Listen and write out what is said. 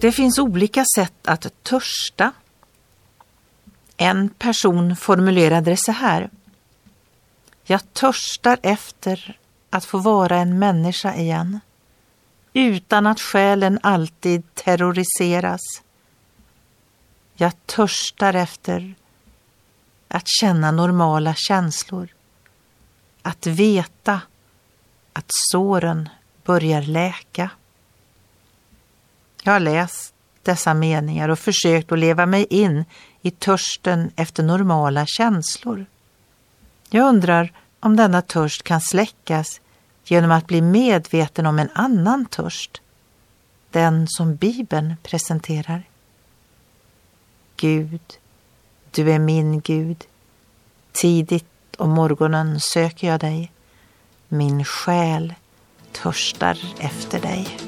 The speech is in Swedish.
Det finns olika sätt att törsta. En person formulerade det så här. Jag törstar efter att få vara en människa igen utan att själen alltid terroriseras. Jag törstar efter att känna normala känslor, att veta att såren börjar läka. Jag har läst dessa meningar och försökt att leva mig in i törsten efter normala känslor. Jag undrar om denna törst kan släckas genom att bli medveten om en annan törst, den som Bibeln presenterar. Gud, du är min Gud. Tidigt om morgonen söker jag dig. Min själ törstar efter dig.